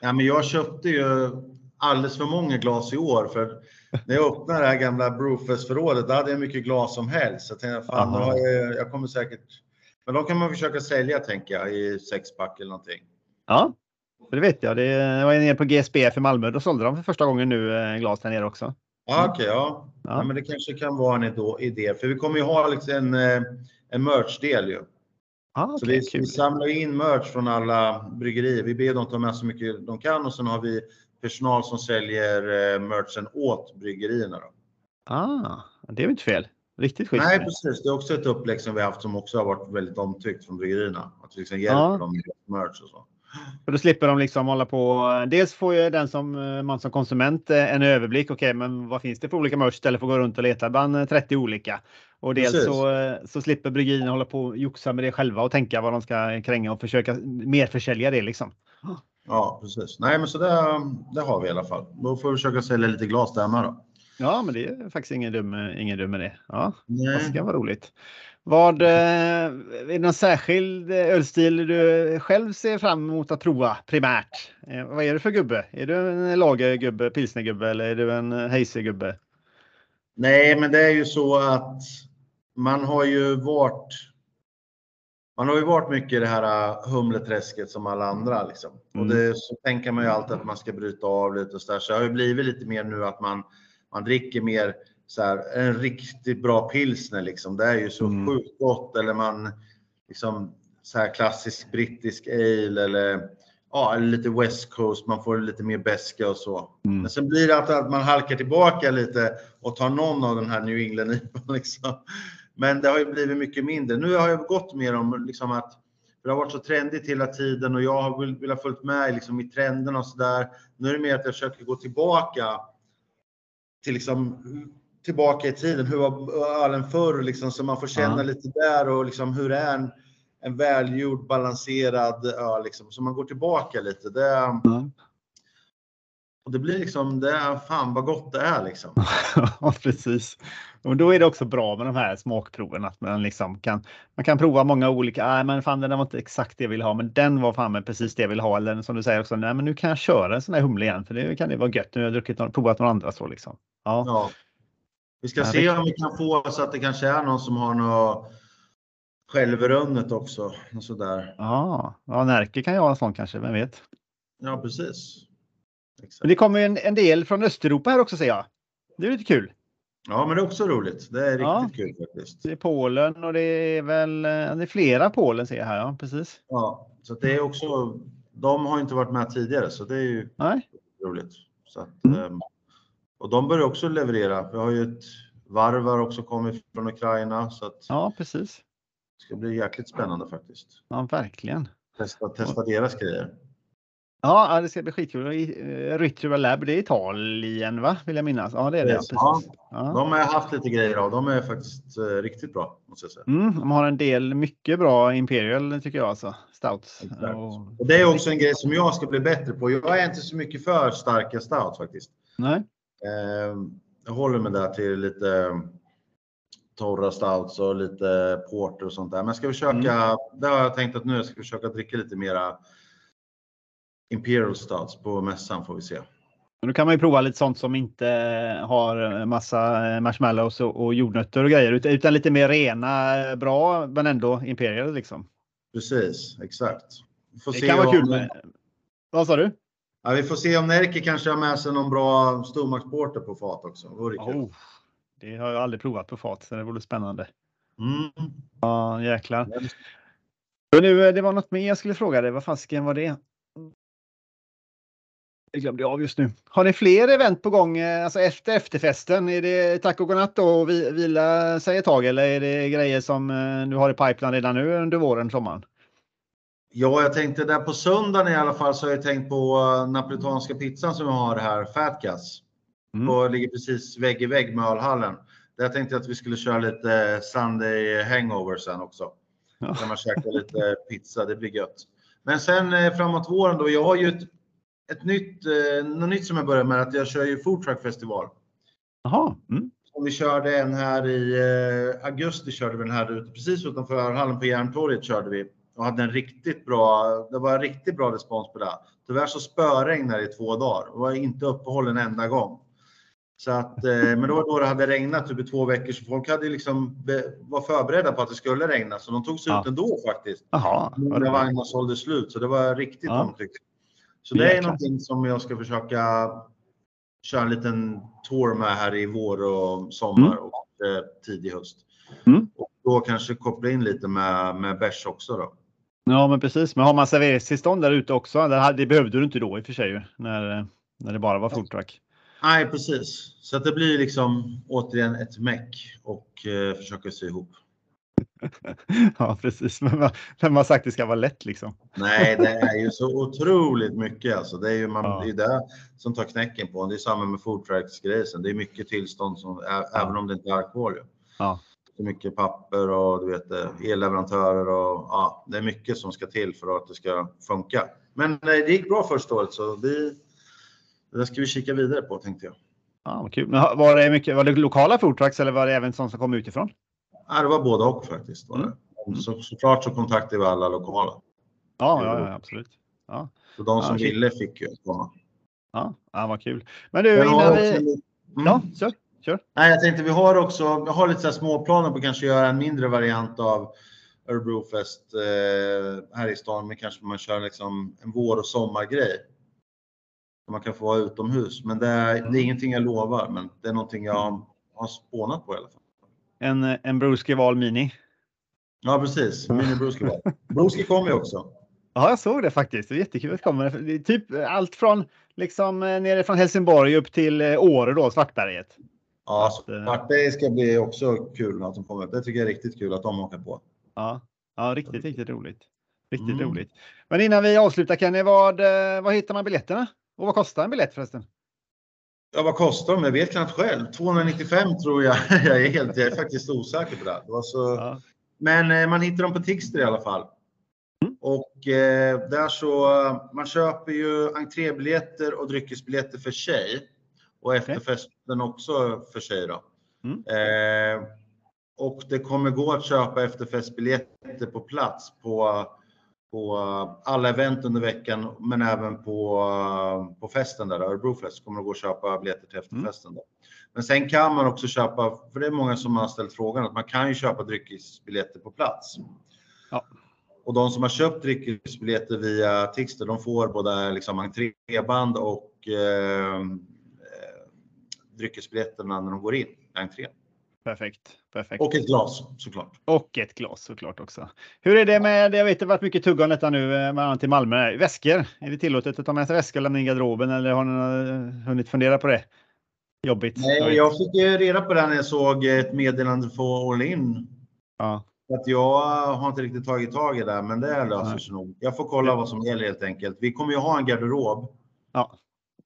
Speaker 3: Ja, men jag köpte ju alldeles för många glas i år för när jag öppnade det här gamla Brewfest-förrådet, då hade jag mycket glas som helst. Jag tänkte, fan, då har jag, jag kommer säkert, men de kan man försöka sälja tänker jag i sexpack eller någonting.
Speaker 2: Ja, det vet jag. Det var nere på GSBF i Malmö. Då sålde de för första gången nu eh, glas där nere också.
Speaker 3: Ja, okej, ja.
Speaker 2: Ja.
Speaker 3: ja. Men det kanske kan vara en idé, för vi kommer ju ha liksom en, eh, en merch-del ju.
Speaker 2: Ja,
Speaker 3: Så vi, vi samlar in merch från alla bryggerier. Vi ber dem ta med så mycket de kan och sen har vi personal som säljer eh, merchen åt bryggerierna. Då.
Speaker 2: Ah, det är ju inte fel. Riktigt schysst.
Speaker 3: Nej, precis. Det är också ett upplägg som vi haft som också har varit väldigt omtyckt från bryggerierna. Att vi liksom hjälper
Speaker 2: Ja.
Speaker 3: dem med merch och så.
Speaker 2: För då slipper de liksom hålla på. Dels får ju den som eh, man som konsument eh, en överblick. Okej, men vad finns det för olika merch istället för att gå runt och leta bland eh, 30 olika. Och dels
Speaker 3: Precis.
Speaker 2: så, eh, så slipper bryggerierna hålla på och joxa med det själva och tänka vad de ska kränga och försöka mer försälja det liksom.
Speaker 3: Ja, precis. Nej, men så det, det har vi i alla fall. Då får vi försöka sälja lite glas där med då.
Speaker 2: Ja, men det är faktiskt ingen dum, eh, ingen dum med det. Ja,
Speaker 3: Nej.
Speaker 2: det ska vara roligt. Vad, eh, är det någon särskild eh, ölstil du själv ser fram emot att prova primärt? Eh, vad är du för gubbe? Är du en lagergubbe, pilsnergubbe eller är du en hazy-gubbe?
Speaker 3: Nej, men det är ju så att man har ju varit. Man har ju varit mycket i det här humleträsket som alla andra liksom.
Speaker 2: Mm.
Speaker 3: Och det så tänker man ju alltid att man ska bryta av lite och så där. Så det har ju blivit lite mer nu att man man dricker mer så här en riktigt bra pilsner liksom. Det är ju så
Speaker 2: Mm.
Speaker 3: sjukt gott eller man liksom så här klassisk brittisk ale eller ja, eller lite West Coast. Man får lite mer beska och så.
Speaker 2: Mm.
Speaker 3: Men sen blir det att, att man halkar tillbaka lite och tar någon av den här New England IPA liksom. Men det har ju blivit mycket mindre. Nu har jag gått mer om liksom att det har varit så trendigt hela tiden och jag har velat följt med liksom i trenderna och så där. Nu är det mer att jag försöker gå tillbaka till liksom tillbaka i tiden. Hur var ölen förr liksom så man får känna
Speaker 2: Ja.
Speaker 3: lite där och liksom hur är en, en välgjord balanserad öl liksom. Så man går tillbaka lite. Det,
Speaker 2: Ja.
Speaker 3: och det blir liksom, det är fan vad gott det är liksom.
Speaker 2: Ja, precis. Och då är det också bra med de här smakproven att man liksom kan. Man kan prova många olika. Nej, men fan, den var inte exakt det jag vill ha, men den var fan precis det jag vill ha. Eller som du säger också. Nej, men nu kan jag köra en sån här humle igen, för det kan det vara gött. Nu har jag druckit provat några andra så liksom. Ja,
Speaker 3: Ja. Vi ska
Speaker 2: Ja,
Speaker 3: se om vi kan få så att det kanske är någon som har något självrunnet också. Och sådär.
Speaker 2: ja, ja Närke kan ju ha en sån kanske. Vem vet?
Speaker 3: Ja, precis.
Speaker 2: Men
Speaker 3: Exakt.
Speaker 2: det kommer en, en del från Östeuropa här också ser jag. Det är lite kul.
Speaker 3: Ja, men det är också roligt. Det är riktigt
Speaker 2: Ja.
Speaker 3: kul faktiskt.
Speaker 2: Det är Polen och det är väl eh, det är flera Polen ser jag här. Ja, precis.
Speaker 3: Ja, så det är också. De har inte varit med tidigare, så det är ju
Speaker 2: Nej.
Speaker 3: roligt. Så att,
Speaker 2: Mm.
Speaker 3: ehm, och de börjar också leverera. Vi har ju ett varvar också kommit från Ukraina så att
Speaker 2: Ja, precis.
Speaker 3: det ska bli jäkligt spännande faktiskt.
Speaker 2: Ja, verkligen.
Speaker 3: Testa, testa deras grejer.
Speaker 2: Ja, det ska bli skitkul. Och i- eh, Retrieval Lab, det är Italien va? Vill jag minnas. Ja, det är det.
Speaker 3: Yes, ja.
Speaker 2: Ja.
Speaker 3: De har haft lite grejer av. De är faktiskt eh, riktigt bra måste jag säga.
Speaker 2: Mm, de har en del mycket bra Imperial tycker jag alltså. Stouts. Och,
Speaker 3: Och det är också en grej som jag ska bli bättre på. Jag är inte så mycket för starka stouts faktiskt.
Speaker 2: nej.
Speaker 3: Ehm, jag håller mig där till lite torra stouts och lite porter och sånt där. Men jag ska försöka,
Speaker 2: Mm.
Speaker 3: det har jag tänkt att nu jag ska försöka dricka lite mera Imperial stouts på mässan får vi se.
Speaker 2: Då kan man ju prova lite sånt som inte har massa eh, marshmallows och, jordnötter och grejer utan, lite mer rena, eh, bra men ändå Imperial liksom.
Speaker 3: Precis, exakt.
Speaker 2: Det kan vara kul med. Vad sa du?
Speaker 3: Ja, vi får se om Närke kanske har med sig någon bra stormaktsporter på fat också. Det vore.
Speaker 2: Oh, det har jag aldrig provat på fat så det vore spännande.
Speaker 3: Mm.
Speaker 2: Ja jäklar. Men nu, eh, det var något mer jag skulle fråga dig. Vad fasken var det? Det glömde jag av just nu. Har ni fler event på gång eh, alltså efter efterfesten? Är det tack och godnatt och vi, vila sig ett tag eller är det grejer som eh, du har i pipeline redan nu under våren, sommaren?
Speaker 3: Ja, jag tänkte där på söndagen i alla fall så har jag tänkt på uh, napolitanska pizzan som jag har här, Fatgas.
Speaker 2: Mm.
Speaker 3: Och ligger precis vägg i vägg med ölhallen. Där tänkte jag att vi skulle köra lite Sunday hangover sen också.
Speaker 2: Ja.
Speaker 3: Kan man käka lite pizza, det blir gött. Men sen eh, framåt våren då, jag har ju ett, ett nytt, eh, något nytt som jag börjar med, att jag kör ju Food Truck Festival.
Speaker 2: Jaha. Mm.
Speaker 3: Och vi körde en här i eh, augusti körde vi den här ute, precis utanför ölhallen på Järntorget körde vi och hade en riktigt bra, det var en riktigt bra respons på det. Tyvärr så spöregnade det i två dagar och var inte uppehåll en enda gång. Så att, eh, men det var då det hade regnat typ i två veckor så folk hade liksom var förberedda på att det skulle regna så de tog sig
Speaker 2: Ja.
Speaker 3: ut ändå faktiskt.
Speaker 2: Jaha. roligt.
Speaker 3: vagnar sålde slut så det var riktigt
Speaker 2: Ja.
Speaker 3: omtyckt. Så det är någonting som jag ska försöka köra en liten tour med här i vår och sommar
Speaker 2: Mm.
Speaker 3: och eh, tidig höst.
Speaker 2: Mm.
Speaker 3: Och då kanske koppla in lite med, med bärs också då.
Speaker 2: Ja, men precis. Men har man serveringstillstånd där ute också? Det, behövde du inte då i och för sig när, när det bara var food truck.
Speaker 3: Nej, precis. Så att det blir liksom återigen ett meck och eh, försöka sy ihop.
Speaker 2: ja, precis. Men man, men man har sagt det ska vara lätt liksom.
Speaker 3: Nej, det är ju så otroligt mycket alltså. Det är ju man,
Speaker 2: Ja.
Speaker 3: det, är det som tar knäcken på. Det är samma med food trucks grejen. Det är mycket tillstånd som, även om det inte är alkohol.
Speaker 2: Ja.
Speaker 3: Så mycket papper och du vet eh, elleverantörer och ja, det är mycket som ska till för att det ska funka. Men eh, det gick bra första året så vi, det ska vi kika vidare på tänkte jag.
Speaker 2: Ja, kul. Men var det, mycket, var det lokala food trucks eller var det även sånt som kom utifrån?
Speaker 3: Ja, det var både och faktiskt. Var det.
Speaker 2: Mm.
Speaker 3: Så, såklart så kontaktade vi alla lokala.
Speaker 2: Ja, ja, ja absolut. Ja,
Speaker 3: Så de som
Speaker 2: Ja,
Speaker 3: ville fick ju komma.
Speaker 2: ja, ja vad kul. Men du, innan vi...
Speaker 3: lit- Mm.
Speaker 2: Ja, kör. Kör.
Speaker 3: Nej, jag tänkte vi har också, jag har lite så här små planer på att kanske göra en mindre variant av Örebro Fest eh, här i stan, men kanske man kör liksom en vår och sommargrej. Man kan få vara utomhus, men det är, det är ingenting jag lovar, men det är någonting jag har spånat på i alla fall.
Speaker 2: En, en Bruce Val Mini.
Speaker 3: Ja, precis. Mini Broski var. Broski kommer ju också.
Speaker 2: Ja, jag såg det faktiskt. Det är jättekul att kommer. Det är typ allt från liksom eh, nere från Helsingborg upp till eh, Åre då, Svartberget.
Speaker 3: Ja,
Speaker 2: Att, eh,
Speaker 3: Svartberg ska bli också kul att de kommer. Det tycker jag är riktigt kul att de åker på.
Speaker 2: Ja, ja riktigt, riktigt roligt. Riktigt
Speaker 3: Mm.
Speaker 2: roligt. Men innan vi avslutar Kenny, vad, eh, vad hittar man biljetterna? Och vad kostar en biljett förresten?
Speaker 3: Ja, vad kostar de? Jag vet knappt själv. 295 tror jag. Jag är, helt, jag är faktiskt osäker på det. det så...
Speaker 2: Ja.
Speaker 3: Men eh, man hittar dem på Tixter i alla fall.
Speaker 2: Mm.
Speaker 3: Och eh, där så, man köper ju entrébiljetter och dryckesbiljetter för sig. Och efterfesten också för sig då.
Speaker 2: Mm.
Speaker 3: Eh, och det kommer gå att köpa efterfestbiljetter på plats på, på alla event under veckan, men även på, på festen där, Örebrofest, kommer det gå att köpa biljetter till efterfesten. Där. Men sen kan man också köpa, för det är många som har ställt frågan, att man kan ju köpa dryckesbiljetter på plats.
Speaker 2: Ja.
Speaker 3: Och de som har köpt dryckesbiljetter via Tixter, de får både liksom entréband och eh, dryckesbiljetterna när de går in entrén.
Speaker 2: Perfekt. Perfekt.
Speaker 3: Och ett glas såklart.
Speaker 2: Och ett glas såklart också. Hur är det med, jag vet det varit mycket tugg om detta nu, eh, bland annat i Malmö. Väskor, är det tillåtet att ta med sig väskor och lämna in i garderoben eller har ni eh, hunnit fundera på det? Jobbigt.
Speaker 3: Nej, jag fick ju reda på det när jag såg ett meddelande på All In.
Speaker 2: Ja.
Speaker 3: Att jag har inte riktigt tagit tag i det, men det löser sig nog. Jag får kolla vad som gäller helt enkelt. Vi kommer ju ha en garderob.
Speaker 2: Ja.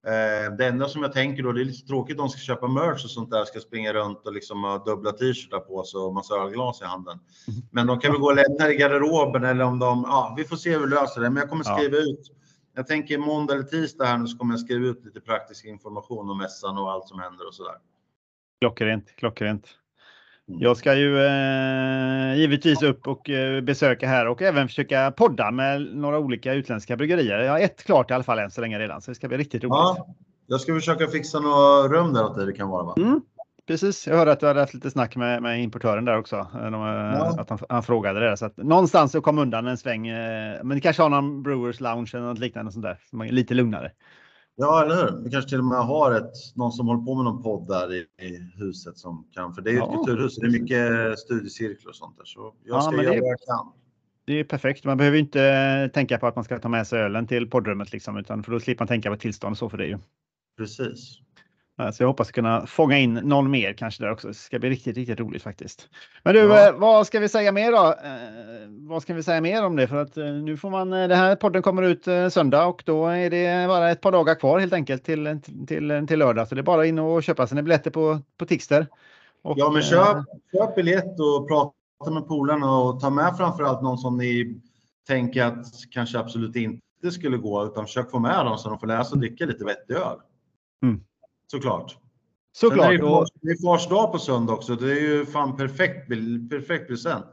Speaker 3: Eh, Det enda som jag tänker då, det är lite tråkigt om de ska köpa merch och sånt där, ska springa runt och liksom ha dubbla t-shirtar på sig och massa ölglas i handen.
Speaker 2: Mm.
Speaker 3: Men de kan väl gå och lämna det i garderoben eller om de, ja, vi får se hur vi löser det. Men jag kommer
Speaker 2: Ja.
Speaker 3: skriva ut. Jag tänker måndag eller tisdag här nu så kommer jag skriva ut lite praktisk information om mässan och allt som händer och sådär.
Speaker 2: Klockrent, klockrent.
Speaker 3: Mm.
Speaker 2: Jag ska ju eh, givetvis upp och eh, besöka här och även försöka podda med några olika utländska bryggerier. Jag har ett klart i alla fall än så länge redan, så det ska bli riktigt roligt.
Speaker 3: Ja, jag ska försöka fixa några rum där åt dig det kan vara va?
Speaker 2: Mm, precis, jag hörde att du hade haft lite snack med, med importören där också. eh, De, eh,
Speaker 3: Ja.
Speaker 2: Att han, han frågade det. Så att någonstans så kom undan en sväng. eh, Men det kanske har någon Brewers Lounge eller något liknande sånt där. Lite lugnare.
Speaker 3: Ja, eller hur? Vi kanske till och med har ett, någon som håller på med någon podd där i, i huset som kan, för det är ju ett
Speaker 2: Ja,
Speaker 3: kulturhus, det är mycket studiecirklar och sånt där. Så jag
Speaker 2: Ja,
Speaker 3: ska
Speaker 2: men
Speaker 3: göra
Speaker 2: det-
Speaker 3: vad jag kan.
Speaker 2: Det är perfekt. Man behöver inte tänka på att man ska ta med sig ölen till poddrummet liksom, utan för då slipper man tänka på tillstånd och så för det ju.
Speaker 3: Precis.
Speaker 2: Så jag hoppas kunna fånga in någon mer kanske där också. Det ska bli riktigt, riktigt roligt faktiskt. Men du,
Speaker 3: Ja.
Speaker 2: eh, vad ska vi säga mer då? Eh, vad ska vi säga mer om det? För att eh, nu får man, det här podden kommer ut söndag och då är det bara ett par dagar kvar helt enkelt till, till, till lördag. Så det är bara in och köpa sina biljetter på, på Tixter. Och,
Speaker 3: Ja, men köp, köp biljett och prata med polarna och ta med framförallt någon som ni tänker att kanske absolut inte skulle gå, utan försök få med dem så de får lära sig att dricka lite vettig öl.
Speaker 2: Mm.
Speaker 3: Såklart. Sen är
Speaker 2: Såklart.
Speaker 3: det, fars, det är fars dag på söndag också. Det är ju fan perfekt, perfekt present.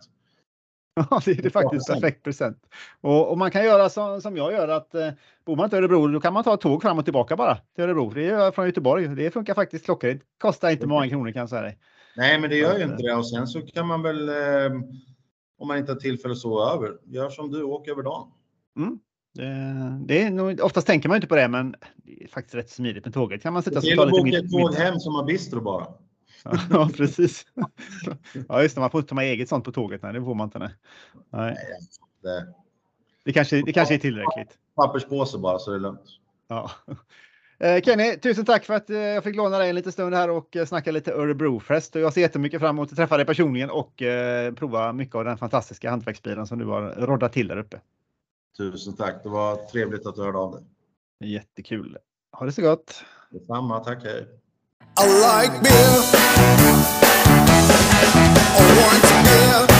Speaker 2: Ja, det är det faktiskt perfekt present. Och, och man kan göra som, som jag gör att eh, bor man inte i Örebro då kan man ta ett tåg fram och tillbaka bara till Örebro. Det gör jag från Göteborg. Det funkar faktiskt klockrent. Kostar inte många kronor kan jag säga dig.
Speaker 3: Nej, men det gör ju inte det. Och sen så kan man väl, eh, om man inte har tillfälle att sova över, gör som du, åk över dagen.
Speaker 2: Mm. Det, det är nog, oftast tänker man inte på det, men det är faktiskt rätt smidigt med tåget. Kan man sätta sig
Speaker 3: Till
Speaker 2: och
Speaker 3: att boka ett tåg hem som har bistro bara.
Speaker 2: Ja, precis. Ja, just det. Man får inte ta med eget sånt på tåget. Nej, det får man inte. Nej. Nej.
Speaker 3: Det,
Speaker 2: Det, kanske, det kanske är tillräckligt.
Speaker 3: papperspåse bara så är det lugnt.
Speaker 2: Ja. Eh, Kenny, tusen tack för att eh, jag fick låna dig en liten stund här och eh, snacka lite Örebrofest. Jag ser jättemycket fram emot att träffa dig personligen och eh, prova mycket av den fantastiska hantverksbilen som du har roddat till där uppe.
Speaker 3: Tusen tack. Det var trevligt att du hörde av dig.
Speaker 2: Jättekul. Ha det så gott.
Speaker 3: Detsamma. Tack, hej.
Speaker 1: I like beer. I want beer.